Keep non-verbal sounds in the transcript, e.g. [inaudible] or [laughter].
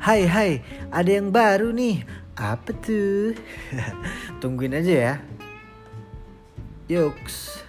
Hai hai, ada yang baru nih. Apa tuh? [laughs] Tungguin aja ya. Yuks.